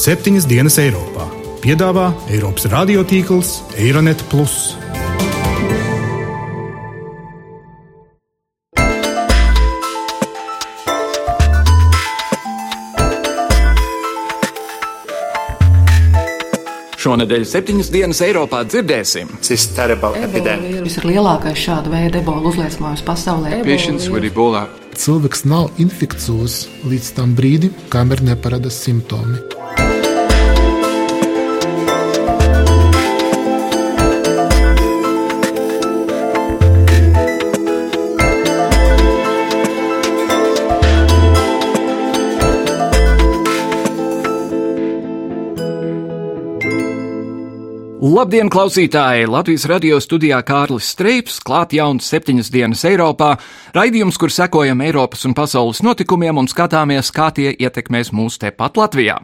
septiņas dienas Eiropā. Piedāvā Eiropas radiotīkls Eironet. Šonadēļ septiņas dienas Eiropā dzirdēsim. Šis ir lielākais šāda veida ebola uzliesmojums pasaulē. Cilvēks nav infikcijos līdz tam brīdim, kamēr neparādās simptomi. Labdien, klausītāji! Latvijas radio studijā Kārlis Streips, klāt jauns septiņas dienas Eiropā, raidījums, kur sekojam Eiropas un pasaules notikumiem un skatāmies, kā tie ietekmēs mūs tepat Latvijā.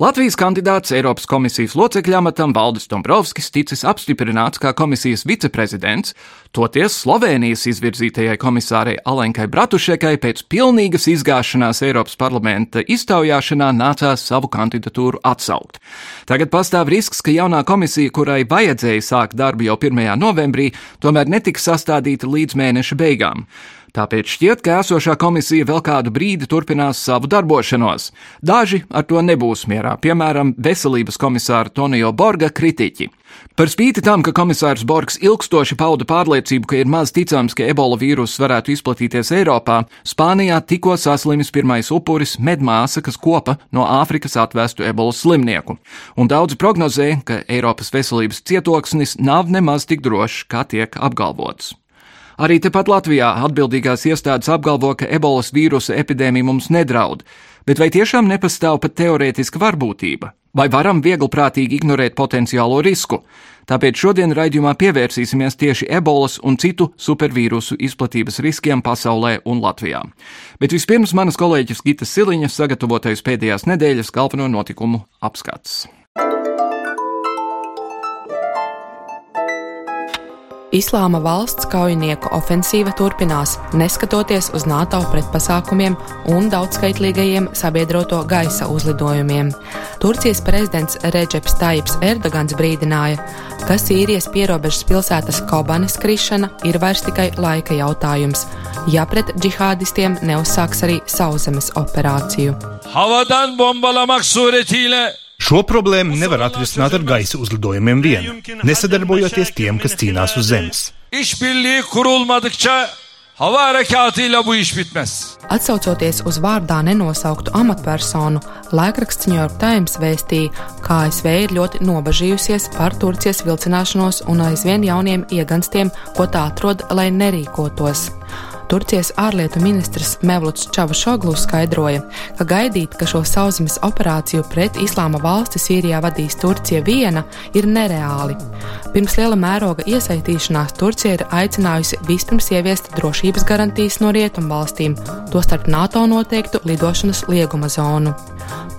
Latvijas kandidāts Eiropas komisijas locekļa amatam Valdis Dombrovskis ticis apstiprināts kā komisijas viceprezidents, toties Slovenijas izvirzītajai komisārei Alenkai Bratušekai pēc pilnīgas izgāšanās Eiropas parlamenta iztaujāšanā nācās savu kandidatūru atsaukt. Tagad pastāv risks, ka jaunā komisija, kurai vajadzēja sākt darbu jau 1. novembrī, tomēr netiks sastādīta līdz mēneša beigām. Tāpēc šķiet, ka esošā komisija vēl kādu brīdi turpinās savu darbošanos. Daži ar to nebūs mierā, piemēram, veselības komisāra Tonio Borga kritiķi. Par spīti tam, ka komisārs Borgs ilgstoši pauda pārliecību, ka ir maz ticams, ka ebola vīruss varētu izplatīties Eiropā, Spānijā tikko saslimis pirmais upuris medmāsa, kas kopa no Āfrikas atvestu ebolas slimnieku. Un daudzi prognozē, ka Eiropas veselības cietoksnis nav nemaz tik drošs, kā tiek apgalvots. Arī tepat Latvijā atbildīgās iestādes apgalvo, ka ebolas vīrusa epidēmija mums nedraud, bet vai tiešām nepastāv pat teorētiska varbūtība? Vai varam vieglprātīgi ignorēt potenciālo risku? Tāpēc šodien raidījumā pievērsīsimies tieši ebolas un citu supervīrusu izplatības riskiem pasaulē un Latvijā. Bet vispirms manas kolēģis Gita Siliņa sagatavotais pēdējās nedēļas galveno notikumu apskats. Islāma valsts kaujinieku ofensīva turpinās, neskatoties uz NATO pretpasākumiem un daudzskaitlīgajiem sabiedroto gaisa uzlidojumiem. Turcijas prezidents Reģeps Taips Erdogans brīdināja, ka Sīrijas pierobežas pilsētas Kobanes krišana ir vairs tikai laika jautājums, ja pret džihādistiem neuzsāks arī sauszemes operāciju. Havadan bombalamak suretiyle Šo problēmu nevar atrisināt ar gaisa uzlidojumiem vien, nesadarbojoties tiem, kas cīnās uz zemes. Atcaucoties uz vārdā nenosauktu amatpersonu, laikraksts New York Times vēstīja, ka ASV ir ļoti nobažījusies par Turcijas vilcināšanos un aizvien jauniem ieganstiem, ko tā atrod, lai nerīkotos. Turcijas ārlietu ministrs Mevluts Čavašoglu skaidroja, ka gaidīt, ka šo sauszemes operāciju pret Islāma valsti Sīrijā vadīs Turcija viena, ir nereāli. Pirms liela mēroga iesaistīšanās Turcija ir aicinājusi vispirms ieviest drošības garantijas no rietumvalstīm, tostarp NATO noteiktu lidošanas lieguma zonu.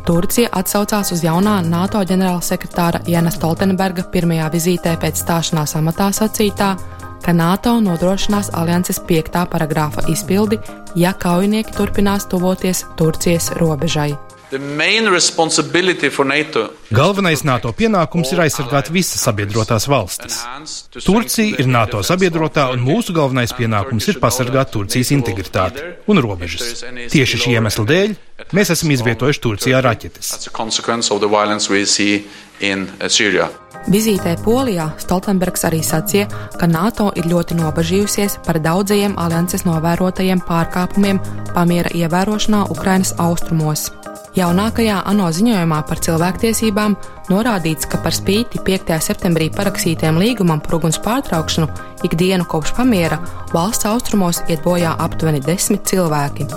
Turcija atsaucās uz jaunā NATO ģenerālsekretāra Jana Stoltenberga pirmajā vizītē pēc stāšanās amatā sacītā, ka NATO nodrošinās alianses 5. paragrāfa izpildi, ja kaujinieki turpinās tuvoties Turcijas robežai. NATO Galvenais NATO pienākums ir aizsargāt visas sabiedrotās valstis. Turcija ir NATO sabiedrotā, un mūsu galvenais pienākums ir pasargāt Turcijas integritāti un robežas. Tieši šī iemesla dēļ mēs esam izvietojuši Turcijā raķetes. Vizītē Polijā Stoltenbergs arī sacīja, ka NATO ir ļoti nobažījusies par daudzajiem alianses novērotajiem pārkāpumiem pamiera ievērošanā Ukrainas austrumos. Jaunākajā ANO ziņojumā par cilvēktiesībām norādīts, ka par spīti 5. septembrī parakstītajam līgumam par uguns pārtraukšanu ikdienu kopš pamiera valsts austrumos iet bojā aptuveni desmit cilvēki.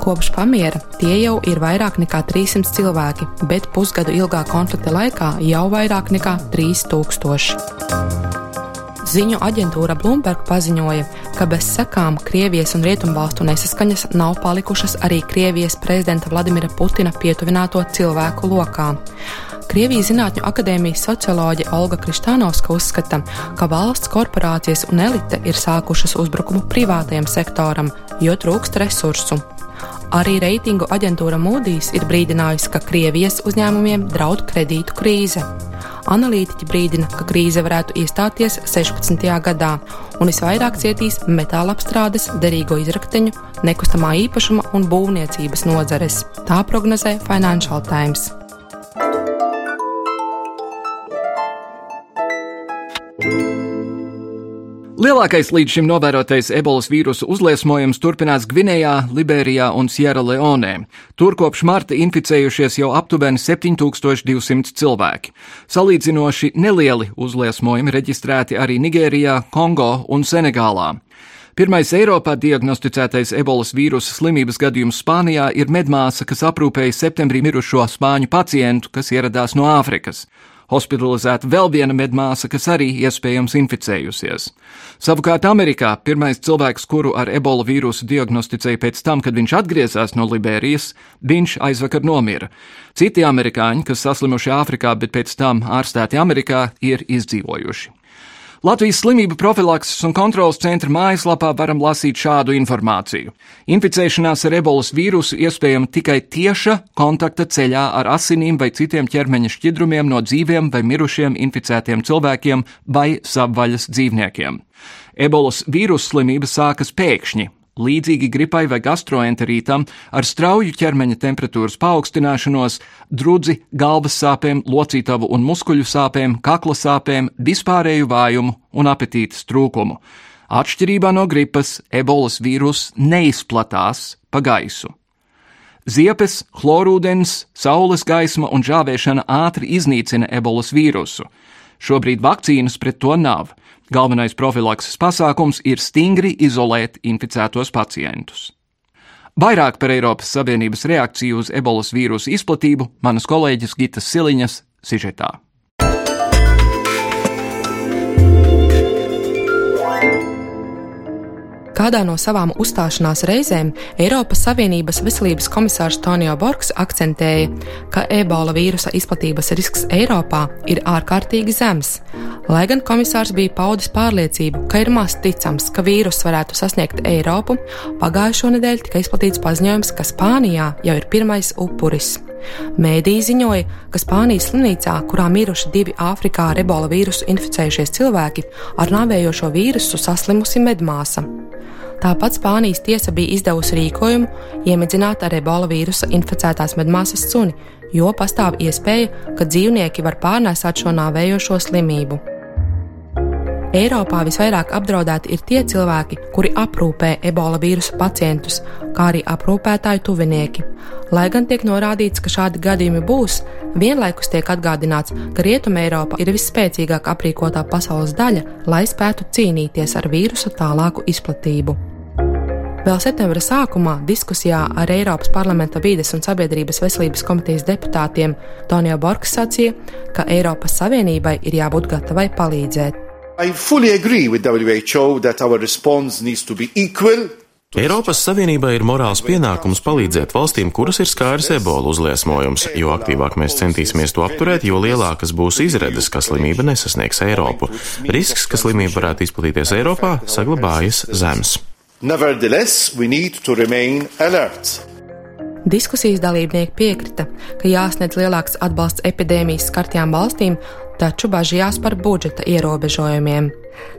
Kopš pamiera tie jau ir vairāk nekā 300 cilvēki, bet pusgadu ilgā konflikta laikā jau vairāk nekā 3000. Ziņu aģentūra Bloomberg paziņoja, ka bez sekām Krievijas un Rietumvalstu nesaskaņas nav palikušas arī Krievijas prezidenta Vladimira Putina pietuvināto cilvēku lokā. Krievijas Zinātņu akadēmijas socioloģe Olga Kristānovska uzskata, ka valsts korporācijas un elite ir sākušas uzbrukumu privātajam sektoram, jo trūkst resursu. Arī reitingu aģentūra Moody's ir brīdinājusi, ka Krievijas uzņēmumiem draud kredītu krīze. Analītiķi brīdina, ka krīze varētu iestāties 16. gadā, un visvairāk cietīs metāla apstrādes, derīgo izrakteņu, nekustamā īpašuma un būvniecības nozares. Tā prognozē Financial Times. Lielākais līdz šim novērotais ebolas vīrusu uzliesmojums turpinās Gvinējā, Liberijā un Sierra Leonē. Tur kopš marta inficējušies jau aptuveni 7200 cilvēki. Salīdzinoši nelieli uzliesmojumi reģistrēti arī Nigērijā, Kongo un Senegālā. Pirmais Eiropā diagnosticētais ebolas vīrusa slimības gadījums Spānijā ir medmāsa, kas aprūpēja septembrī mirušo spāņu pacientu, kas ieradās no Āfrikas hospitalizēta vēl viena medmāsa, kas arī iespējams inficējusies. Savukārt Amerikā pirmais cilvēks, kuru ar ebola vīrusu diagnosticēja pēc tam, kad viņš atgriezās no Liberijas, viņš aizvakar nomira. Citi amerikāņi, kas saslimuši Āfrikā, bet pēc tam ārstēti Amerikā, ir izdzīvojuši. Latvijas slimību profilakses un kontrolas centra mājaslapā varam lasīt šādu informāciju. Inficēšanās ar ebolas vīrusu iespējama tikai tieša kontakta ceļā ar asinīm vai citiem ķermeņa šķidrumiem no dzīviem vai mirušiem inficētiem cilvēkiem vai savvaļas dzīvniekiem. Ebolas vīrusu slimība sākas pēkšņi, līdzīgi gripai vai gastroenterītam, ar strauju ķermeņa temperatūras paaugstināšanos, drudzi, galvas sāpēm, locītavu un muskuļu sāpēm, kakla sāpēm, vispārēju vājumu un apetītes trūkumu. Atšķirībā no gripas, ebolas vīrus neizplatās pa gaisu. Ziepes, chlorūdens, saules gaisma un žāvēšana ātri iznīcina ebolas vīrusu. Šobrīd vakcīnas pret to nav. Galvenais profilakses pasākums ir stingri izolēt inficētos pacientus. Vairāk par Eiropas Savienības reakciju uz ebolas vīrusu izplatību manas kolēģis Gitas Siliņas sižetā. Kādā no savām uzstāšanās reizēm Eiropas Savienības veselības komisārs Tonio Borgs akcentēja, ka ebola vīrusa izplatības risks Eiropā ir ārkārtīgi zems. Lai gan komisārs bija paudis pārliecību, ka ir maz ticams, ka vīrus varētu sasniegt Eiropu, pagājušo nedēļu tika izplatīts paziņojums, ka Spānijā jau ir pirmais upuris. Mēdī ziņoja, ka Spānijas slimnīcā, kurā miruši divi Āfrikā ar ebola vīrusu inficējušies cilvēki, ar nāvējošo vīrusu saslimusi medmāsa. Tāpat Spānijas tiesa bija izdevusi rīkojumu iemedzināt ar ebola vīrusa inficētās medmāsas suni, jo pastāv iespēja, ka dzīvnieki var pārnēsāt šo nāvējošo slimību. Eiropā visvairāk apdraudēti ir tie cilvēki, kuri aprūpē ebola vīrusa pacientus, kā arī aprūpētāju tuvinieki. Lai gan tiek norādīts, ka šādi gadījumi būs, vienlaikus tiek atgādināts, ka Rietuma Eiropa ir visspēcīgāk aprīkotā pasaules daļa, lai spētu cīnīties ar vīrusa tālāku izplatību. Vēl septembra sākumā diskusijā ar Eiropas parlamenta vīdes un sabiedrības veselības komitejas deputātiem Tonija Borgs sacīja, ka Eiropas Savienībai ir jābūt gatavai palīdzēt. Eiropas Savienībai ir morāls pienākums palīdzēt valstīm, kuras ir skāris ebola uzliesmojums. Jo aktīvāk mēs centīsimies to apturēt, jo lielākas būs izredzes, ka slimība nesasniegs Eiropu. Risks, ka slimība varētu izplatīties Eiropā, saglabājas zems. Nevertheless, we need to remain alert. Diskusijas dalībnieki piekrita, ka jāsniedz lielāks atbalsts epidēmijas skartajām valstīm, taču bažījās par budžeta ierobežojumiem.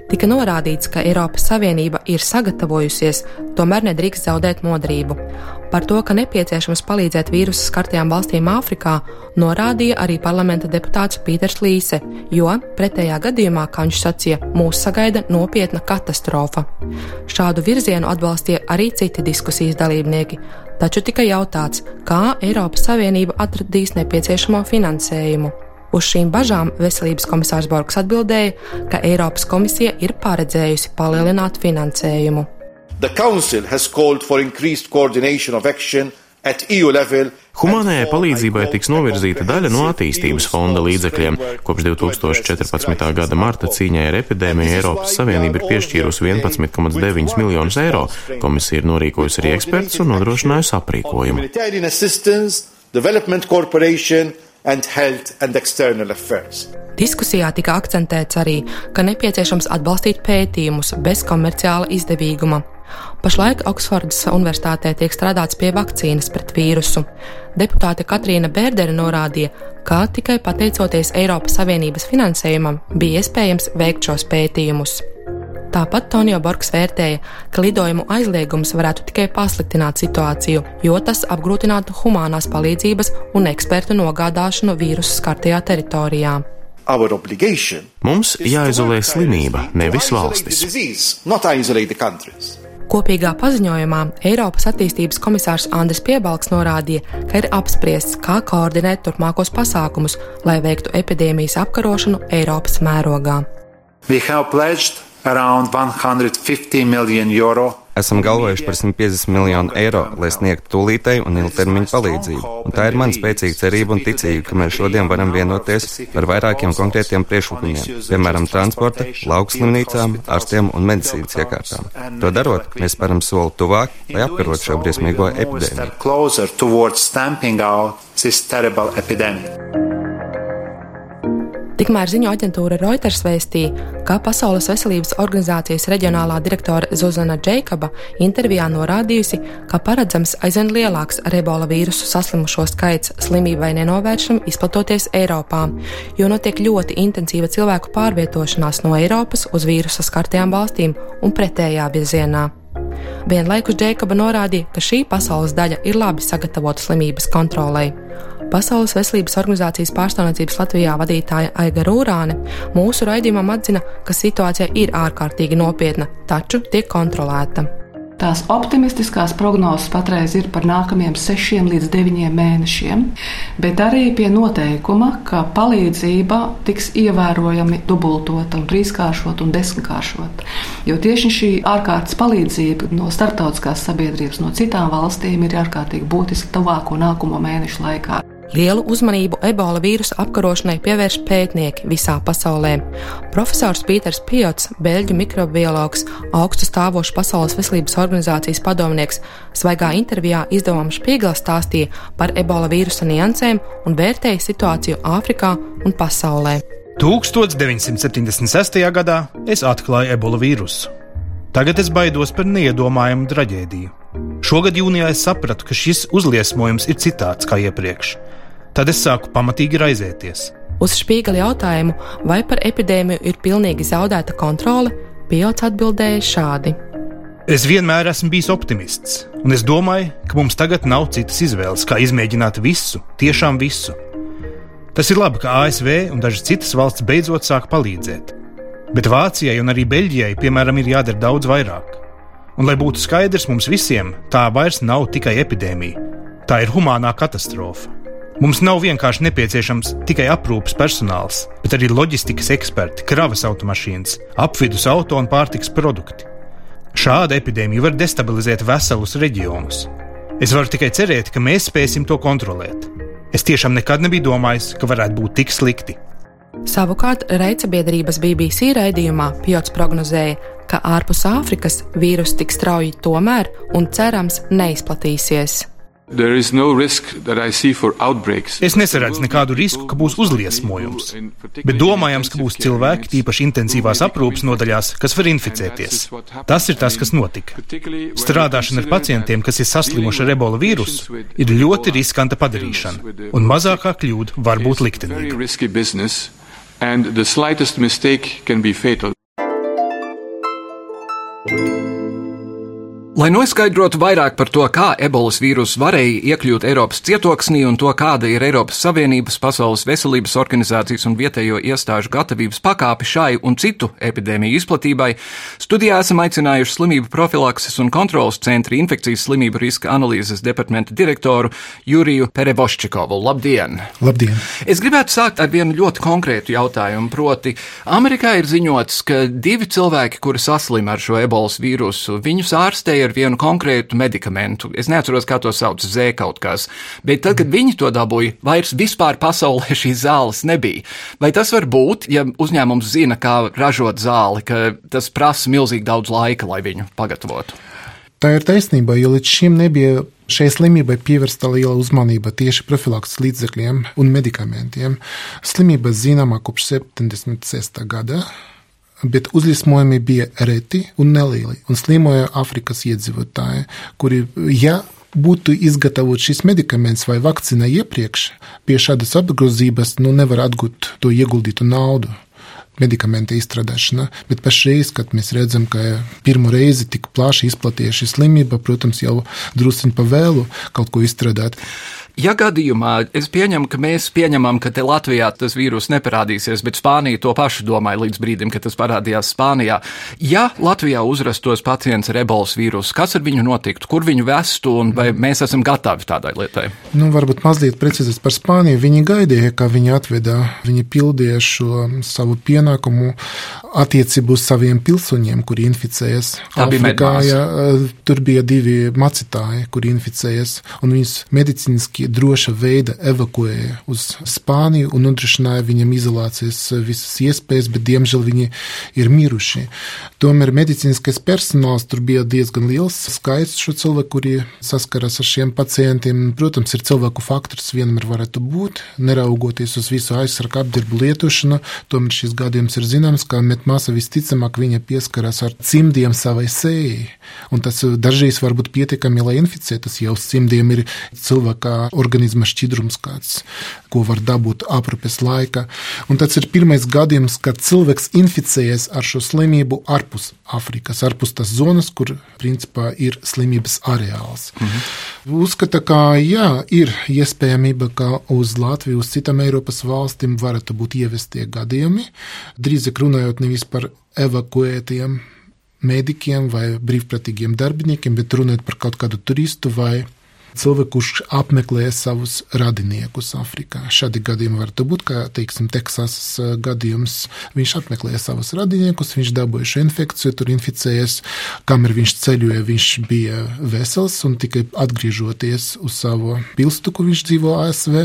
Tika norādīts, ka Eiropas Savienība ir sagatavojusies, tomēr nedrīkst zaudēt modrību. Par to, ka nepieciešams palīdzēt vīrusu skartajām valstīm Āfrikā, norādīja arī parlamenta deputāts Pīters Līse, jo pretējā gadījumā, kā viņš sacīja, mūs sagaida nopietna katastrofa. Šādu virzienu atbalstīja arī citi diskusijas dalībnieki, taču tika jautāts, kā Eiropas Savienība atradīs nepieciešamo finansējumu. Uz šīm bažām veselības komisārs Borgs atbildēja, ka Eiropas komisija ir paredzējusi palielināt finansējumu. Humanējai palīdzībai tiks novirzīta daļa no attīstības fonda līdzekļiem. Kopš 2014. gada marta cīņai ar epidēmiju Eiropas Savienība ir piešķīrusi 11,9 miljonus eiro. Komisija ir norīkojusi arī ekspertus un nodrošinājusi aprīkojumu and health and external affairs. Diskusijā tika akcentēts arī, ka nepieciešams atbalstīt pētījumus bez komerciāla izdevīguma. Pašlaik Oksfordas Universitātē tiek strādāts pie vakcīnas pret vīrusu. Deputāte Katrīna Bērdere norādīja, ka tikai pateicoties Eiropas Savienības finansējumam bija iespējams veikt šos pētījumus. Tāpat Tonio Borgs vērtēja, ka lidojumu aizliegums varētu tikai pasliktināt situāciju, jo tas apgrūtinātu humanās palīdzības un ekspertu nogādāšanu vīrusu skartajā teritorijā. Mums jāizolē slimība, nevis valstis. Kopīgā paziņojumā Eiropas attīstības komisārs Andris Piebalgs norādīja, ka ir apspriests, kā koordinēt turpmākos pasākumus, lai veiktu epidēmijas apkarošanu Eiropas mērogā. We have pledged around 150 million euro Esam galvojuši par 150 miljonu eiro, lai sniegtu tūlītēju un ilgtermiņu palīdzību. Un tā ir mana spēcīga cerība un ticība, ka mēs šodien varam vienoties par vairākiem konkrētiem priekšlikumiem, piemēram, transporta, laukslimnīcām, ārstiem un medicīnas iekārtām. To darot, mēs param soli tuvāk, lai apkarotu šo briesmīgo epidēmiju. Tikmēr ziņu aģentūra Reuters vēstīja, ka Pasaules veselības organizācijas reģionālā direktore Zuzana Džeikaba intervijā norādījusi, ka paredzams aizvien lielāks ar ebola vīrusu saslimušo skaits slimībai nenovēršam izplatoties Eiropā, jo notiek ļoti intensīva cilvēku pārvietošanās no Eiropas uz vīrusa skartajām valstīm un pretējā virzienā. Vienlaikus Džekaba norādīja, ka šī pasaules daļa ir labi sagatavota slimības kontrolei. Pasaules veselības organizācijas pārstāvniecības Latvijā vadītāja Aiga Rūrāne mūsu raidījumam atzina, ka situācija ir ārkārtīgi nopietna, taču tiek kontrolēta. Tās optimistiskās prognozes patreiz ir par nākamajiem sešiem līdz deviņiem mēnešiem, bet arī pie noteikuma, ka palīdzība tiks ievērojami dubultota, un trīskāršota un desmitkāršota. Jo tieši šī ārkārtas palīdzība no starptautiskās sabiedrības, no citām valstīm ir ārkārtīgi būtiska tuvāko nākamo mēnešu laikā. Lielu uzmanību ebola vīrusa apkarošanai pievērš pētnieki visā pasaulē. Profesors Pīters Piots, beļģu mikrobiologs, augstu stāvošs Pasaules veselības organizācijas padomnieks, svaigā intervijā izdevumam Špīgla stāstīja par ebola vīrusa niansēm un vērtēja situāciju Āfrikā un pasaulē. 1976. gadā es atklāju ebola vīrusu. Tagad es baidos par neiedomājumu traģēdiju. Šogad jūnijā es sapratu, ka šis uzliesmojums ir citāds kā iepriekš. Tad es sāku pamatīgi raizēties. Uz Špīgala jautājumu, vai par epidēmiju ir pilnīgi zaudēta kontrole, Pilots atbildēja šādi: Es vienmēr esmu bijis optimists, un es domāju, ka mums tagad nav citas izvēles, kā izmēģināt visu, tiešām visu. Tas ir labi, ka ASV un dažas citas valsts beidzot sāk palīdzēt. Bet Vācijai un arī Beļģijai, piemēram, ir jādara daudz vairāk. Un, lai būtu skaidrs mums visiem, tā vairs nav tikai epidēmija, tā ir humānā katastrofa. Mums nav vienkārši nepieciešams tikai aprūpes personāls, bet arī loģistikas eksperti, kravas automašīnas, apvidus auto un pārtiks produkti. Šāda epidēmija var destabilizēt veselus reģionus. Es varu tikai cerēt, ka mēs spēsim to kontrolēt. Es tiešām nekad nebiju domājis, ka varētu būt tik slikti. Savukārt, Reicabiedrības BBC raidījumā Pjots prognozēja, ka ārpus Āfrikas vīruss tik strauji tomēr un cerams neizplatīsies. No es nesaredzu nekādu risku, ka būs uzliesmojums, bet domājams, ka būs cilvēki, tīpaši intensīvās aprūpas nodaļās, kas var inficēties. Tas ir tas, kas notika. Strādāšana ar pacientiem, kas ir saslimuši ar ebola vīrusu, ir ļoti riskanta padarīšana, un mazākā kļūda var būt liktenīga. Lai noskaidrotu vairāk par to, kā ebolas vīruss varēja iekļūt Eiropas cietoksnī un to, kāda ir Eiropas Savienības, Pasaules veselības organizācijas un vietējo iestāžu gatavības pakāpe šai un citu epidēmiju izplatībai, studijā esam aicinājuši slimību profilakses un kontrolas centra infekcijas slimību riska analīzes departamenta direktoru Juriju Perevoščikovu. Labdien! Labdien! Es gribētu sākt ar vienu ļoti konkrētu jautājumu, proti, Amerikā ir ziņots, ka divi cilvēki, kuri saslima ar šo ebolas vīrusu, viņus ārstēja ar vienu konkrētu medikamentu. Es neatceros, kā to sauc, Z kaut kas. Bet tad, kad viņi to dabūja, vairs vispār pasaulē šīs zāles nebija. Vai tas var būt, ja uzņēmums zina, kā ražot zāli, ka tas prasa milzīgi daudz laika, lai viņu pagatavotu? Tā ir taisnība, jo līdz šim nebija šai slimībai pievērsta liela uzmanība tieši profilakses līdzekļiem un medikamentiem. Slimība zināma kopš 76. gada bet uzliesmojumi bija reti un nelieli, un slimoja Afrikas iedzīvotāji, kuri, ja būtu izgatavot šis medikaments vai vakcīna iepriekš, pie šādas apgrozības nu, nevar atgūt to ieguldītu naudu medikamenta izstrādāšanā. Bet pašreiz, kad mēs redzam, ka pirmo reizi tik plaši izplatīja šī slimība, protams, jau druskuļi pavēlu kaut ko izstrādāt. Ja gadījumā es pieņemu, ka mēs pieņemam, ka te Latvijā tas vīrus neparādīsies, bet Spānija to pašu domāja līdz brīdim, kad tas parādījās Spānijā. Ja Latvijā uzrastos pacients ar ebolas vīrusu, kas ar viņu notiktu, kur viņu vestu un vai mēs esam gatavi tādai lietai? Nu, varbūt mazliet precīzāk par Spāniju. Viņi gaidīja, ka viņi atvedā, viņi pildīja šo savu pienākumu attiecību uz saviem pilsoņiem, kuri inficējas. Tā bija ja, tur bija divi macitāji, kuri inficējas, un viņus medicīniski droša veida evakuēja uz Spāniju un nodrošināja viņam izolācijas visas iespējas, bet diemžēl viņi ir miruši. Tomēr medicīniskais personāls tur bija diezgan liels skaits šo cilvēku, kuri saskaras ar šiem pacientiem. Protams, ir cilvēku faktors vienmēr varētu būt, neraugoties uz visu aizsargu apģērbu lietošanu. Tomēr šis gadījums ir zināms, ka metmāsa visticamāk viņa pieskaras ar cimdiem savai sējai. Un tas dažreiz var būt pietiekami, lai inficētu. Tas jau cimdiem ir cilvēka organisma šķidrums, kāds, ko var dabūt aprūpes laikā. Un tas ir pirmais gadījums, kad cilvēks inficējies ar šo slimību ārpus Afrikas, ārpus tās zonas, kur principā ir slimības areāls. Mhm. Uzskata, ka jā, ir iespējamība, ka uz Latviju, uz citām Eiropas valstīm varētu būt ievestie gadījumi. Drīzāk runājot nevis par evakuētiem medikiem vai brīvprātīgiem darbiniekiem, bet runājot par kaut kādu turistu vai cilvēku, kurš apmeklē savus radiniekus Afrikā. Šādi gadījumi var būt, kā teiksim, Teksasas eh, gadījums. Viņš apmeklēja savus radiniekus, viņš dabūja šo infekciju, tur inficējies. Kamēr viņš ceļoja, viņš bija vesels un tikai atgriežoties uz savu pilsētu, kur viņš dzīvo ASV,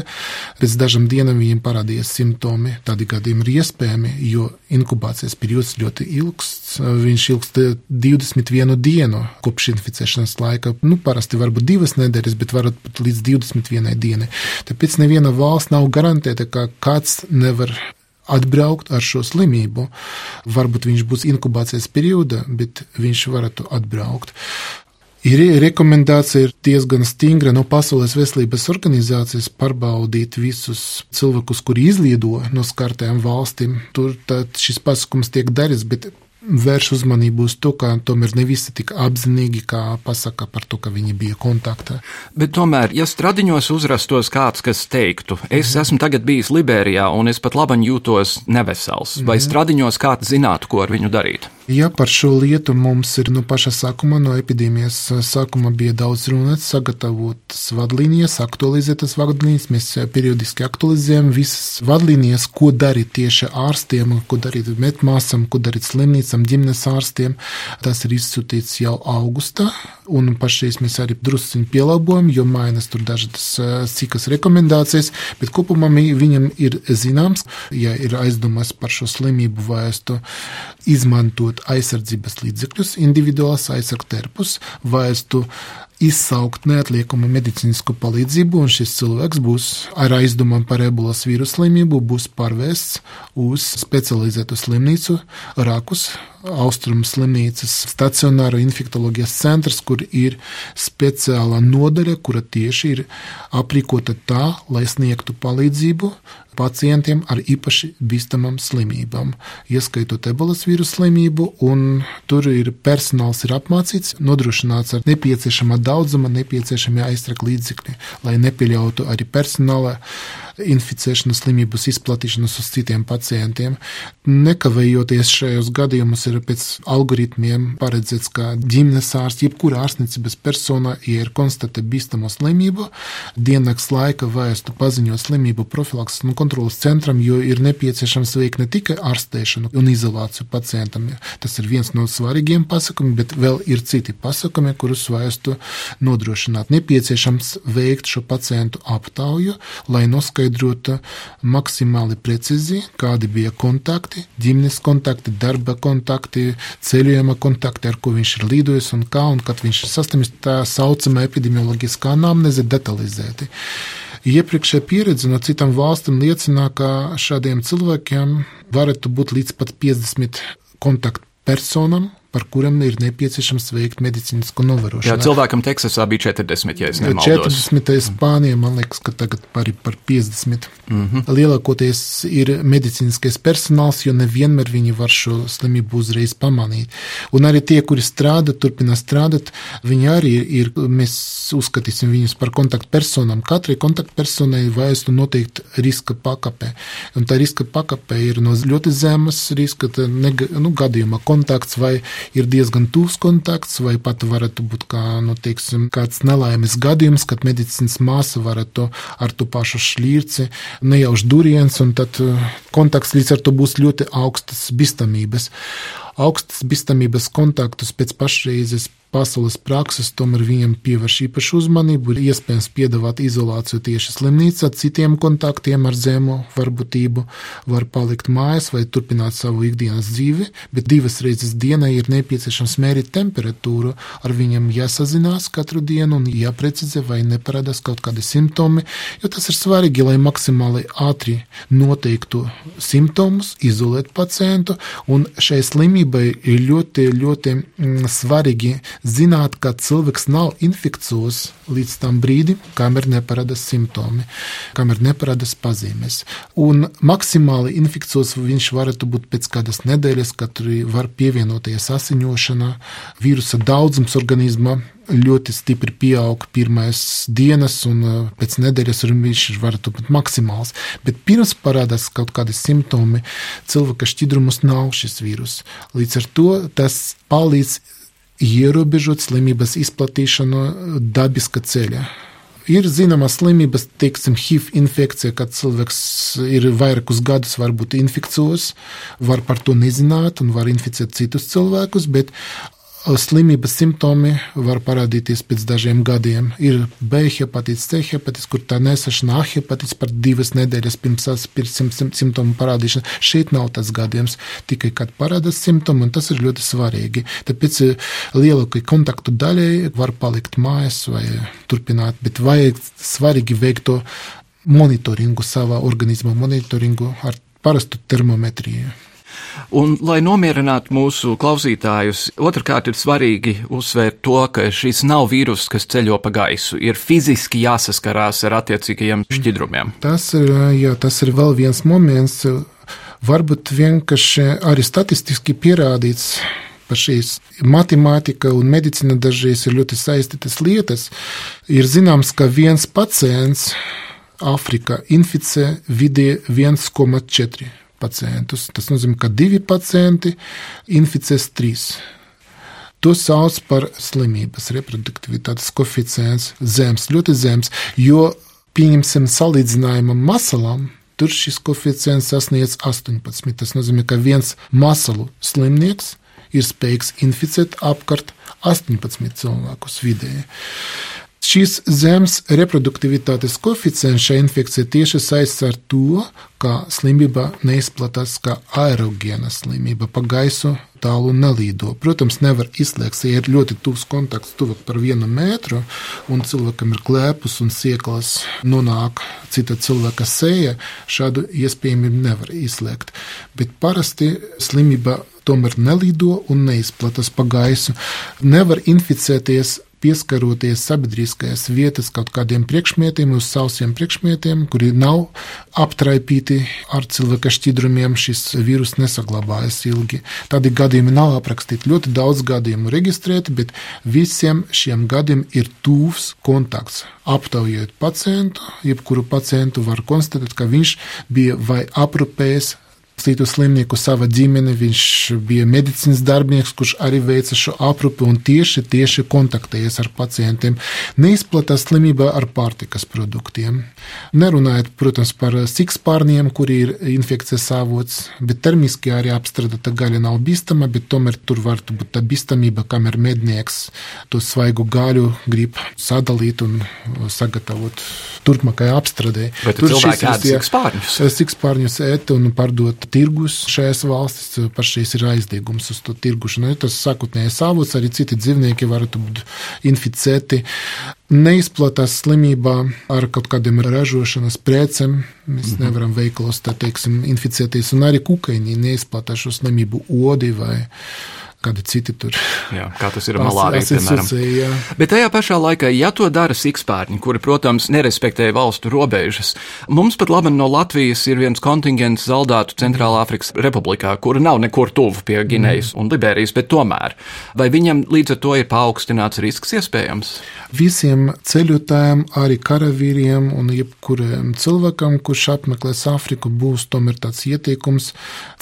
pēc dažām dienām viņam parādījās simptomi. Tādi gadījumi ir iespējami, jo inkubācijas periods ļoti ilgs. Viņš ilgst 21 dienu kopš inficēšanas laika. Nu, parasti varbūt divas nedēļas, bet varat pat līdz 21 dienai. Tāpēc neviena valsts nav garantēta, ka kāds nevar atbraukt ar šo slimību. Varbūt viņš būs inkubācijas periodā, bet viņš varētu atbraukt. Ir rekomendācija ir diezgan stingra no Pasaules veselības organizācijas pārbaudīt visus cilvēkus, kuri izlido no skartajām valstīm. Tur šis pasakums tiek darīts, bet vērš uzmanību uz to, ka tomēr ne visi tik apzinīgi, kā pasaka par to, ka viņi bija kontaktā. Bet tomēr, ja stradiņos uzrastos kāds, kas teiktu, es mm. esmu tagad bijis Liberijā un es pat labi jūtos nevesels, vai mm. stradiņos kāds zinātu, ko ar viņu darīt? Ja par šo lietu mums ir no paša sākuma, no epidēmijas sākuma bija daudz runāts, sagatavotas vadlīnijas, aktualizētas vadlīnijas. Mēs periodiski aktualizējam visas vadlīnijas, ko darīt tieši ārstiem, ko darīt metmāsam, ko darīt slimnīcam, ģimenes ārstiem. Tas ir izsūtīts jau augustā, un pašreiz mēs arī drusciņi pielāgojam, jo mainas tur dažas sīkas rekomendācijas, bet kopumā viņam ir zināms, ja ir aizdomas par šo slimību vēstu izmantot izmantot aizsardzības līdzekļus, individuāls aizsargterpus, vērstu izsaukt neatliekumu medicīnisku palīdzību, un šis cilvēks būs ar aizdomām par ebolas vīrusu slimību, būs pārvests uz specializētu slimnīcu Rakus, Austrum slimnīcas stacionāra infektoloģijas centrs, kur ir speciāla nodaļa, kura tieši ir aprīkota tā, lai sniegtu palīdzību pacientiem ar īpaši bīstamām slimībām, ieskaitot ebolas vīrusu slimību, un tur ir personāls ir apmācīts, nodrošināts ar nepieciešamā daudzuma nepieciešamie aizsarga līdzekļi, lai nepieļautu arī personāla inficēšanas slimības izplatīšanas uz citiem pacientiem. Nekavējoties šajos gadījumos ir pēc algoritmiem paredzēts, ka ģimenes ārsts, jebkura ārstniecības persona, ja ir konstatēta bīstama slimība, diennakts laika vēstu paziņot slimību profilakses un kontrolas centram, jo ir nepieciešams veikt ne tikai ārstēšanu un izolāciju pacientam. Tas ir viens no svarīgiem pasakumiem, bet vēl ir citi pasakumi, kurus vēstu nodrošināt. Nepieciešams veikt šo pacientu aptauju, lai noskaidrotu noskaidrota maksimāli precīzi, kādi bija kontakti, ģimenes kontakti, darba kontakti, ceļojuma kontakti, ar ko viņš ir lidojis un kā, un kad viņš ir saslimis, tā saucamā epidemioloģiskā anamneze detalizēti. Iepriekšējā pieredze no citām valstīm liecina, ka šādiem cilvēkiem varētu būt līdz pat 50 kontaktpersonam, par kuriem ir nepieciešams veikt medicīnisko novērošanu. Jā, cilvēkam Teksasā bija 40, ja es nemaldos. 40. Spānijā, man liekas, ka tagad arī par 50. Mm -hmm. Lielākoties ir medicīniskais personāls, jo nevienmēr viņi var šo slimību uzreiz pamanīt. Un arī tie, kuri strādā, turpina strādāt, viņi arī ir, mēs uzskatīsim viņus par kontaktpersonām. Katrai kontaktpersonai vajadzētu noteikt riska pakāpē. Un tā riska pakāpē ir no ļoti zemes riska, neg, nu, gadījumā kontakts vai ir diezgan tūs kontakts, vai pat varētu būt kā, nu, teiksim, kāds nelaimes gadījums, kad medicīnas māsa varētu ar to pašu šķirci nejauš duriens, un tad uh, kontakts līdz ar to būs ļoti augstas bīstamības. Augstas bīstamības kontaktus pēc pašreizes pasaules prakses, tomēr viņam pievērš īpašu uzmanību. Ir iespējams piedāvāt izolāciju tieši slimnīcā, citiem kontaktiem ar zemo varbūtību, var palikt mājās vai turpināt savu ikdienas dzīvi, bet divas reizes dienā ir nepieciešams mērīt temperatūru, ar viņiem jāsazinās katru dienu un jāprecizē, vai neparādās kaut kādi simptomi, jo tas ir svarīgi, lai maksimāli ātri noteiktu simptomus, izolēt pacientu, un šai slimībai ir ļoti, ļoti mm, svarīgi zināt, ka cilvēks nav infekcijos līdz tam brīdim, kamēr neparādās simptomi, kamēr neparādās pazīmes. Un maksimāli infekcijos viņš varētu būt pēc kādas nedēļas, kad var pievienoties asiņošana, vīrusa daudzums organismā ļoti stipri pieaug pirmās dienas, un uh, pēc nedēļas viņš var būt maksimāls. Bet pirms parādās kaut kādi simptomi, cilvēka šķidrumos nav šis vīrus. Līdz ar to tas palīdz ierobežot slimības izplatīšanu dabiska ceļa. Ir zināmas slimības, teiksim, HIV infekcija, kad cilvēks ir vairākus gadus varbūt infekcijos, var par to nezināt un var inficēt citus cilvēkus, bet slimības simptomi var parādīties pēc dažiem gadiem. Ir B hepatīts, C hepatīts, kur tā nesašana A hepatīts par divas nedēļas pirms, pirms simptomu parādīšanas. Šeit nav tas gadījums, tikai kad parādās simptomi, un tas ir ļoti svarīgi. Tāpēc lielākai kontaktu daļai var palikt mājās vai turpināt, bet vajag svarīgi veikt to monitoringu savā organismā, monitoringu ar parastu termometriju. Un, lai nomierinātu mūsu klausītājus, otrkārt ir svarīgi uzsvērt to, ka šis nav vīrus, kas ceļo pa gaisu. Ir fiziski jāsaskarās ar attiecīgajiem šķidrumiem. Tas ir, jā, tas ir vēl viens moments, varbūt vienkārši arī statistiski pierādīts par šīs matemātika un medicīna dažreiz ir ļoti saistītas lietas. Ir zināms, ka viens pacients Āfrikā inficē vidē 1,4 pacientus. Tas nozīmē, ka divi pacienti inficēs trīs. To sauc par slimības reproduktivitātes koeficients zems, ļoti zems, jo, pieņemsim, salīdzinājumam masalām, tur šis koeficients sasniedz 18. Tas nozīmē, ka viens masalu slimnieks ir spējīgs inficēt apkārt 18 cilvēkus vidēji. Šis zemes reproduktivitātes koeficients šai infekcijai tieši saistīts ar to, ka slimība neizplatās kā aerogēna slimība, pa gaisu tālu nelīdo. Protams, nevar izslēgt, ja ir ļoti tuvs kontakts, tuvāk par vienu metru, un cilvēkam ir klēpus un sieklas nonāk cita cilvēka seja, šādu iespējamību nevar izslēgt. Bet parasti slimība tomēr nelido un neizplatās pa gaisu. Nevar inficēties pieskaroties sabiedriskajās vietas kaut kādiem priekšmetiem, uz sausiem priekšmetiem, kuri nav aptraipīti ar cilvēka šķidrumiem, šis vīrus nesaglabājas ilgi. Tādi gadījumi nav aprakstīti. Ļoti daudz gadījumu reģistrēti, bet visiem šiem gadiem ir tūvs kontakts. Aptaujot pacientu, jebkuru pacientu var konstatēt, ka viņš bija vai aprūpējis citu slimnieku, sava ģimene. Viņš bija medicīnas darbinieks, kurš arī veica šo aprūpi un tieši, tieši kontaktējies ar pacientiem. Neizplatās slimība ar pārtikas produktiem. Nerunājot, protams, par sikspārniem, kuri ir infekcijas avots, bet termiski arī apstrādāta gaļa nav bīstama, bet tomēr tur var būt tā bīstamība, kamēr mednieks to svaigu gaļu grib sadalīt un sagatavot turpmākajai apstrādē. Tur šis ir sikspārņus. Sikspārņus ēt un pārdot tirgus šajās valstīs pašreiz ir aizliegums uz to tirgušanu. Tas sākotnējais avots, arī citi dzīvnieki varētu būt inficēti. neizplatās slimībā ar kaut kādiem ražošanas precēm. Mēs -hmm. nevaram veikalos, tā teiksim, inficēties, un arī kukaiņi neizplatās šo slimību odi vai kādi citi tur. Jā, kā tas ir malārija, piemēram. Jā. Bet tajā pašā laikā, ja to dara sikspārņi, kuri, protams, nerespektē valstu robežas, mums pat labi no Latvijas ir viens kontingents zaldātu Centrālā Afrikas Republikā, kura nav nekur tuvu pie Ginejas mm. un Liberijas, bet tomēr. Vai viņam līdz ar to ir paaugstināts risks iespējams? Visiem ceļotājiem, arī karavīriem un jebkuram cilvēkam, kurš apmeklēs Afriku, būs tomēr tāds ieteikums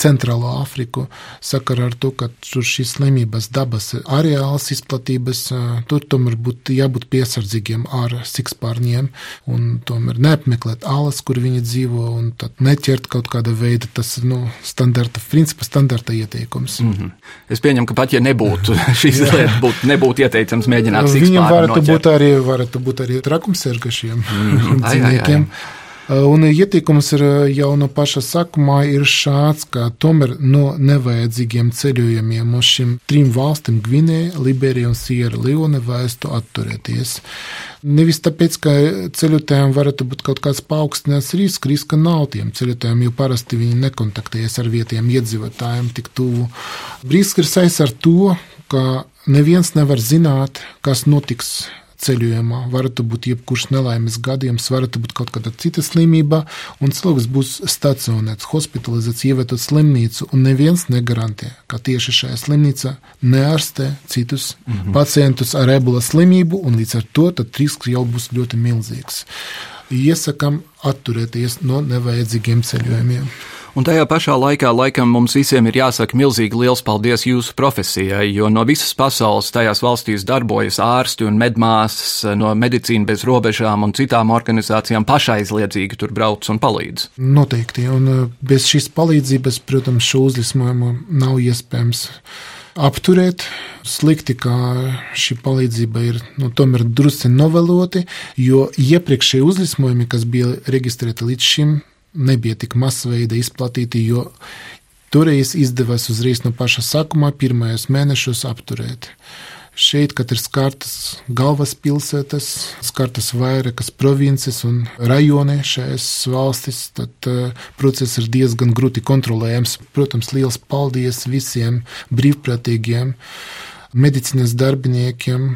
Centrālo Afriku sakarā ar to, ka tur šis šīs slimības dabas areāls izplatības, tur tomēr būtu jābūt piesardzīgiem ar sikspārņiem un tomēr neapmeklēt alas, kur viņi dzīvo, un tad neķert kaut kāda veida tas, nu, standarta, principa standarta ieteikums. Mm -hmm. Es pieņemu, ka pat ja nebūtu šīs lietas, būtu, nebūtu ieteicams mēģināt sikspārņu Viņam varētu būt arī, varētu būt arī trakumsērgašiem mm -hmm. dzīvniekiem. Ai, ai, ai. Un ieteikums ir jau no paša sākumā ir šāds, ka tomēr no nevajadzīgiem ceļojumiem uz šīm trim valstīm, Gvinēja, Liberija un Sierra Leone, vajadzētu atturēties. Nevis tāpēc, ka ceļotājiem varētu būt kaut kāds paaugstināts risks, riska nav tiem ceļotājiem, jo parasti viņi nekontaktējas ar vietējiem iedzīvotājiem tik tuvu. Risks ir saistīts ar to, ka neviens nevar zināt, kas notiks ceļojumā. Varētu būt jebkurš nelaimes gadījums, varētu būt kaut kāda cita slimība, un cilvēks būs stacionēts, hospitalizēts, ievietots slimnīcu, un neviens negarantē, ka tieši šajā slimnīcā neārstē citus mm -hmm. pacientus ar ebola slimību, un līdz ar to risks jau būs ļoti milzīgs. Iesakām atturēties no nevajadzīgiem ceļojumiem. Un tajā pašā laikā laikam mums visiem ir jāsaka milzīgi liels paldies jūsu profesijai, jo no visas pasaules tajās valstīs darbojas ārsti un medmāsas no medicīna bez robežām un citām organizācijām pašaizliedzīgi tur brauc un palīdz. Noteikti, un uh, bez šīs palīdzības, protams, šo uzlismojumu nav iespējams apturēt. Slikti, ka šī palīdzība ir nu, tomēr drusku noveloti, jo iepriekšējie uzlismojumi, kas bija reģistrēti līdz šim, nebija tik masveida izplatīti, jo toreiz izdevās uzreiz no paša sākuma pirmajos mēnešos apturēt. Šeit, kad ir skartas galvaspilsētas, skartas vairākas provinces un rajoni šajās valstis, tad uh, process ir diezgan grūti kontrolējams. Protams, liels paldies visiem brīvprātīgiem medicīnas darbiniekiem,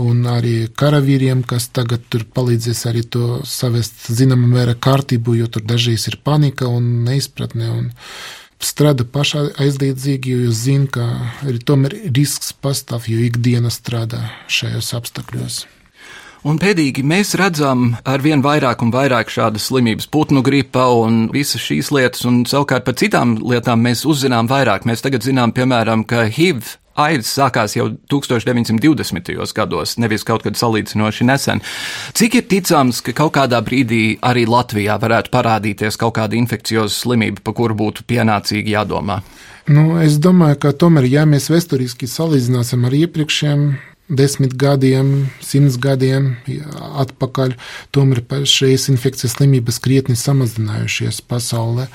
un arī karavīriem, kas tagad tur palīdzēs arī to savest zināmā mērā kārtību, jo tur dažreiz ir panika un neizpratne. Un strādā pašā aizliedzīgi, jo zina, ka arī tomēr risks pastāv, jo ikdiena strādā šajos apstākļos. Un pēdīgi mēs redzam ar vien vairāk un vairāk šādas slimības, putnu gripa un visas šīs lietas, un savukārt par citām lietām mēs uzzinām vairāk. Mēs tagad zinām, piemēram, ka HIV aids sākās jau 1920. gados, nevis kaut kad salīdzinoši nesen. Cik ir ticams, ka kaut kādā brīdī arī Latvijā varētu parādīties kaut kāda infekcioza slimība, par kuru būtu pienācīgi jādomā? Nu, es domāju, ka tomēr, ja mēs vēsturiski salīdzināsim ar iepriekšējiem desmit gadiem, simts gadiem atpakaļ, tomēr šīs infekcijas slimības krietni samazinājušies pasaulē,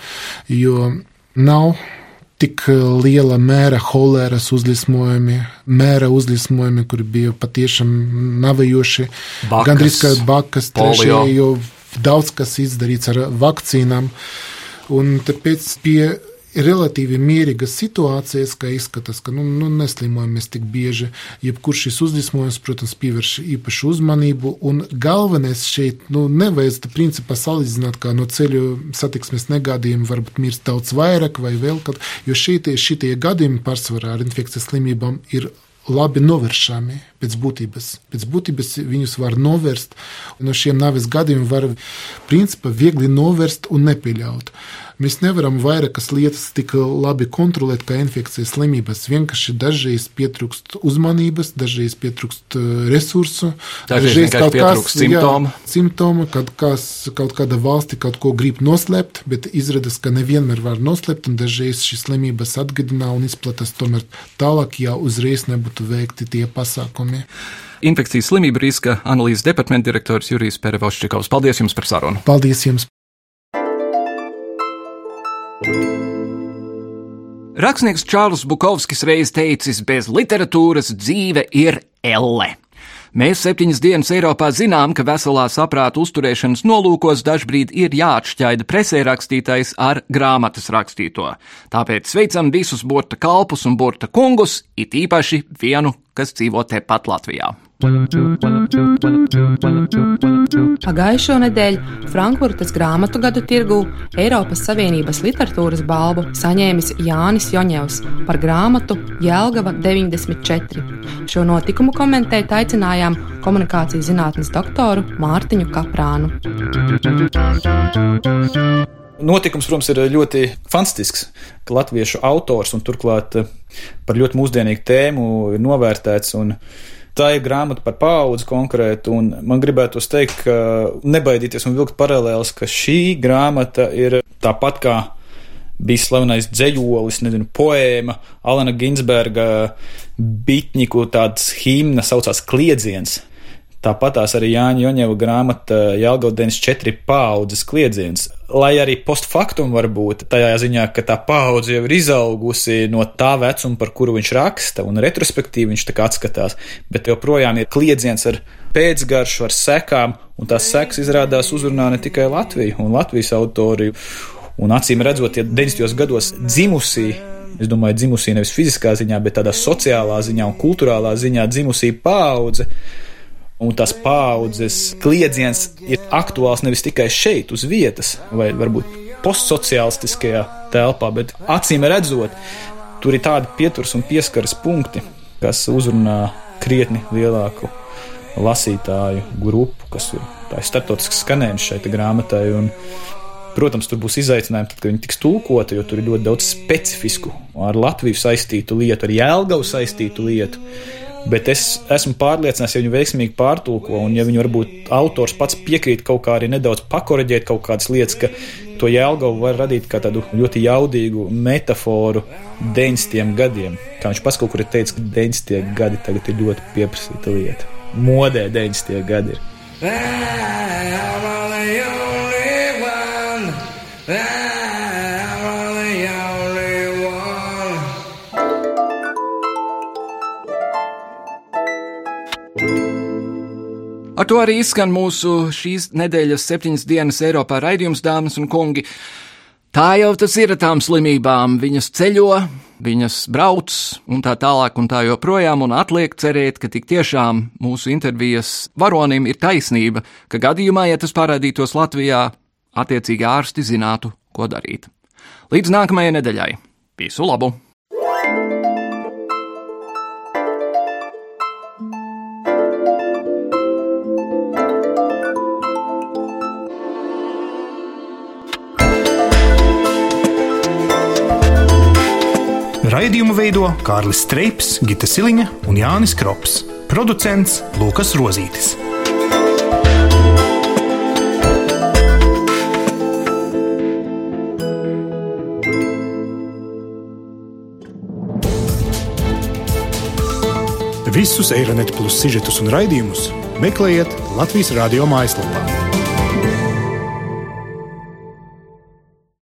jo nav tik eh, liela mēra holēras uzlismojumi, mēra uzlismojumi, kur bija patiešām navējoši. Gan arī kā bakas, trešie, jo daudz kas izdarīts ar vakcīnām. Un tāpēc pie relatīvi mierīgas situācijas, ka izskatās, ka nu, nu, neslimojam tik bieži. Jebkurš šis uzlismojums, protams, pievērš īpašu uzmanību. Un galvenais šeit nu, nevajag principā salīdzināt, kā no ceļu satiksmes negadījuma varbūt mirst daudz vairāk vai vēl kaut kas, jo šie, šie gadījumi pārsvarā ar infekcijas slimībām ir labi novēršami pēc būtības. Pēc būtības viņus var novērst. No šiem nāves gadījumiem var principā viegli novērst un nepieļaut. Mēs nevaram vairākas lietas tik labi kontrolēt kā infekcijas slimības. Vienkārši dažreiz pietrūkst uzmanības, dažreiz pietrūkst uh, resursu, dažreiz kaut kāds simptoms. Simptomi, kad kas, kaut kāda valsti kaut ko grib noslēpt, bet izrādās, ka nevienmēr var noslēpt, un dažreiz šīs slimības atgadina un izplatās tomēr tālāk, ja uzreiz nebūtu veikti tie pasākumi. Infekcijas slimību riska analīzes departamenta direktors Jurijs Perevoščikovs. Paldies jums par sarunu! Paldies jums! Rakstnieks Čārls Bukovskis reiz teicis, bez literatūras dzīve ir elle. Mēs septiņas dienas Eiropā zinām, ka veselā saprāta uzturēšanas nolūkos dažbrīd ir jāatšķaida presē rakstītais ar grāmatas rakstīto. Tāpēc sveicam visus burta kalpus un burta kungus, it īpaši vienu, kas dzīvo tepat Latvijā. Pagājušo nedēļu Frankfurtas grāmatu gadu tirgū Eiropas Savienības literatūras balvu saņēmis Jānis Joņevs par grāmatu Jēlgava 94. Šo notikumu komentēt aicinājām komunikācijas zinātnes doktoru Mārtiņu Kaprānu. Notikums, protams, ir ļoti fantastisks, ka latviešu autors un turklāt par ļoti mūsdienīgu tēmu ir novērtēts. Un, Tā ir grāmata par paudzi konkrēti, un man gribētos teikt, ka nebaidīties un vilkt paralēlus, ka šī grāmata ir tāpat kā bija slavenais dzējolis, nezinu, poēma, Alana Ginsberga bitņiku tāds himna saucās Kliedziens. Tāpat tās arī Jāņa Joņeva grāmata Jālgaudienas četri paudzes kliedziens. Lai arī postfaktum var būt tajā ziņā, ka tā paudze jau ir izaugusi no tā vecuma, par kuru viņš raksta, un retrospektīvi viņš tā kā atskatās, bet joprojām ir kliedziens ar pēcgaršu, ar sekām, un tās sekas izrādās uzrunā ne tikai Latviju un Latvijas autori, un acīm redzot, ja 90. gados dzimusī Es domāju, dzimusī nevis fiziskā ziņā, bet tādā sociālā ziņā un kultūrālā ziņā dzimusī paudze Un tās paudzes kliedziens ir aktuāls nevis tikai šeit, uz vietas, vai varbūt postsociālistiskajā telpā, bet acīm redzot, tur ir tādi pieturas un pieskaras punkti, kas uzrunā krietni lielāku lasītāju grupu, kas ir tā ir starptautisks skanējums šai grāmatai. Un, protams, tur būs izaicinājumi, tad, kad viņi tiks tulkoti, jo tur ir ļoti daudz specifisku, ar Latviju saistītu lietu, ar Jēlgavu saistītu lietu. Bet es esmu pārliecināts, ja viņu veiksmīgi pārtulko, un ja viņu varbūt autors pats piekrīt kaut kā arī nedaudz pakoreģēt kaut kādas lietas, ka to jēlgavu var radīt kā tādu ļoti jaudīgu metaforu 90. gadiem. Kā viņš pats kaut kur ir teicis, ka 90. gadi tagad ir ļoti pieprasīta lieta. Modē 90. gadi ir. Ar to arī izskan mūsu šīs nedēļas septiņas dienas Eiropā raidījums, dāmas un kungi. Tā jau tas ir ar tām slimībām. Viņas ceļo, viņas brauc un tā tālāk un tā joprojām, un atliek cerēt, ka tik tiešām mūsu intervijas varonim ir taisnība, ka gadījumā, ja tas parādītos Latvijā, attiecīgi ārsti zinātu, ko darīt. Līdz nākamajai nedēļai. Visu labu! Raidījumu veido Kārlis Streips, Gita Siliņa un Jānis Krops. Producents Lukas Rozītis. Visus Eironet plus sižetus un raidījumus meklējiet Latvijas radio mājaslapā.